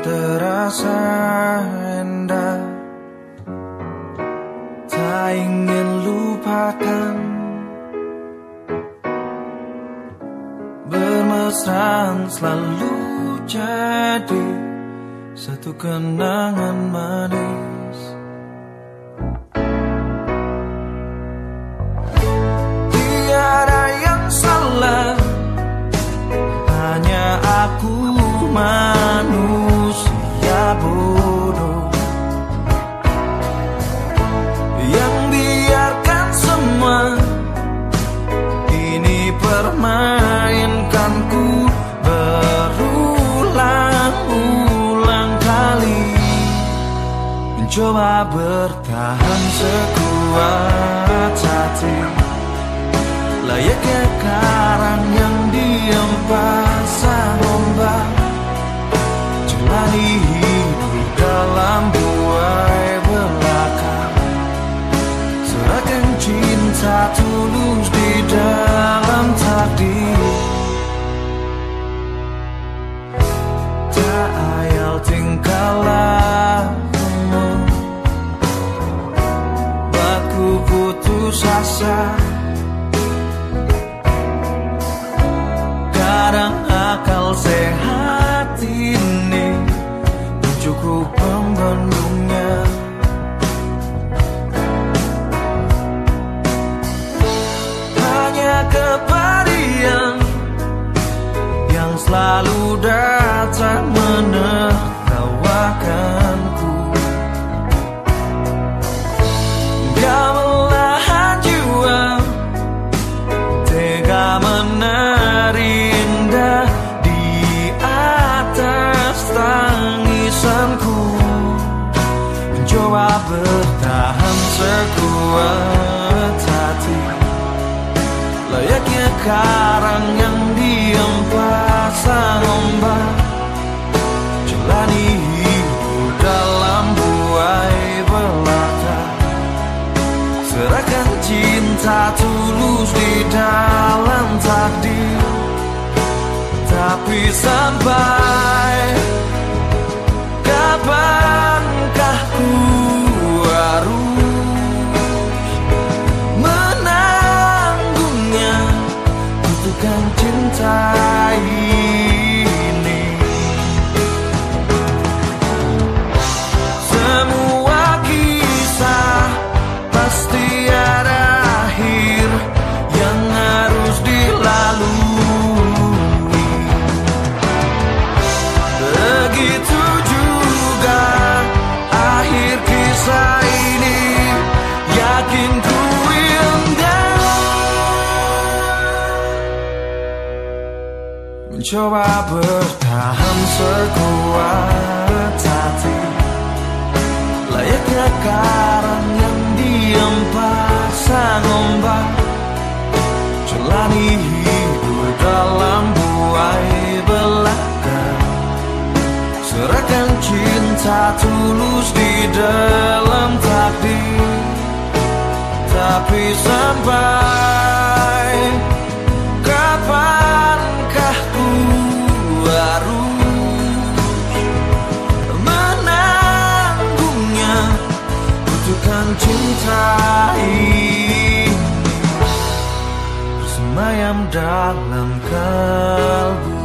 terasa indah Tak ingin lupakan Bermesraan selalu jadi Satu kenangan manis. Tiada yang salah Hanya aku manusia Mencoba bertahan sekuat hati. Layaknya asa Kadang akal sehat ini Cukup pembendungnya Hanya kepadian Yang selalu datang menertawakanku sekuat hati. Layaknya karang yang diam pasang ombak Jalani hidup dalam buai belaka. Serahkan cinta tulus di dalam takdir. Tapi sampai Mencoba bertahan sekuat hati. Layaknya karang yang diam pasang ombak Jalani hidup dalam buai belaka. Serahkan cinta tulus di dalam takdir Tapi sampai cintai Bersemayam dalam kalbu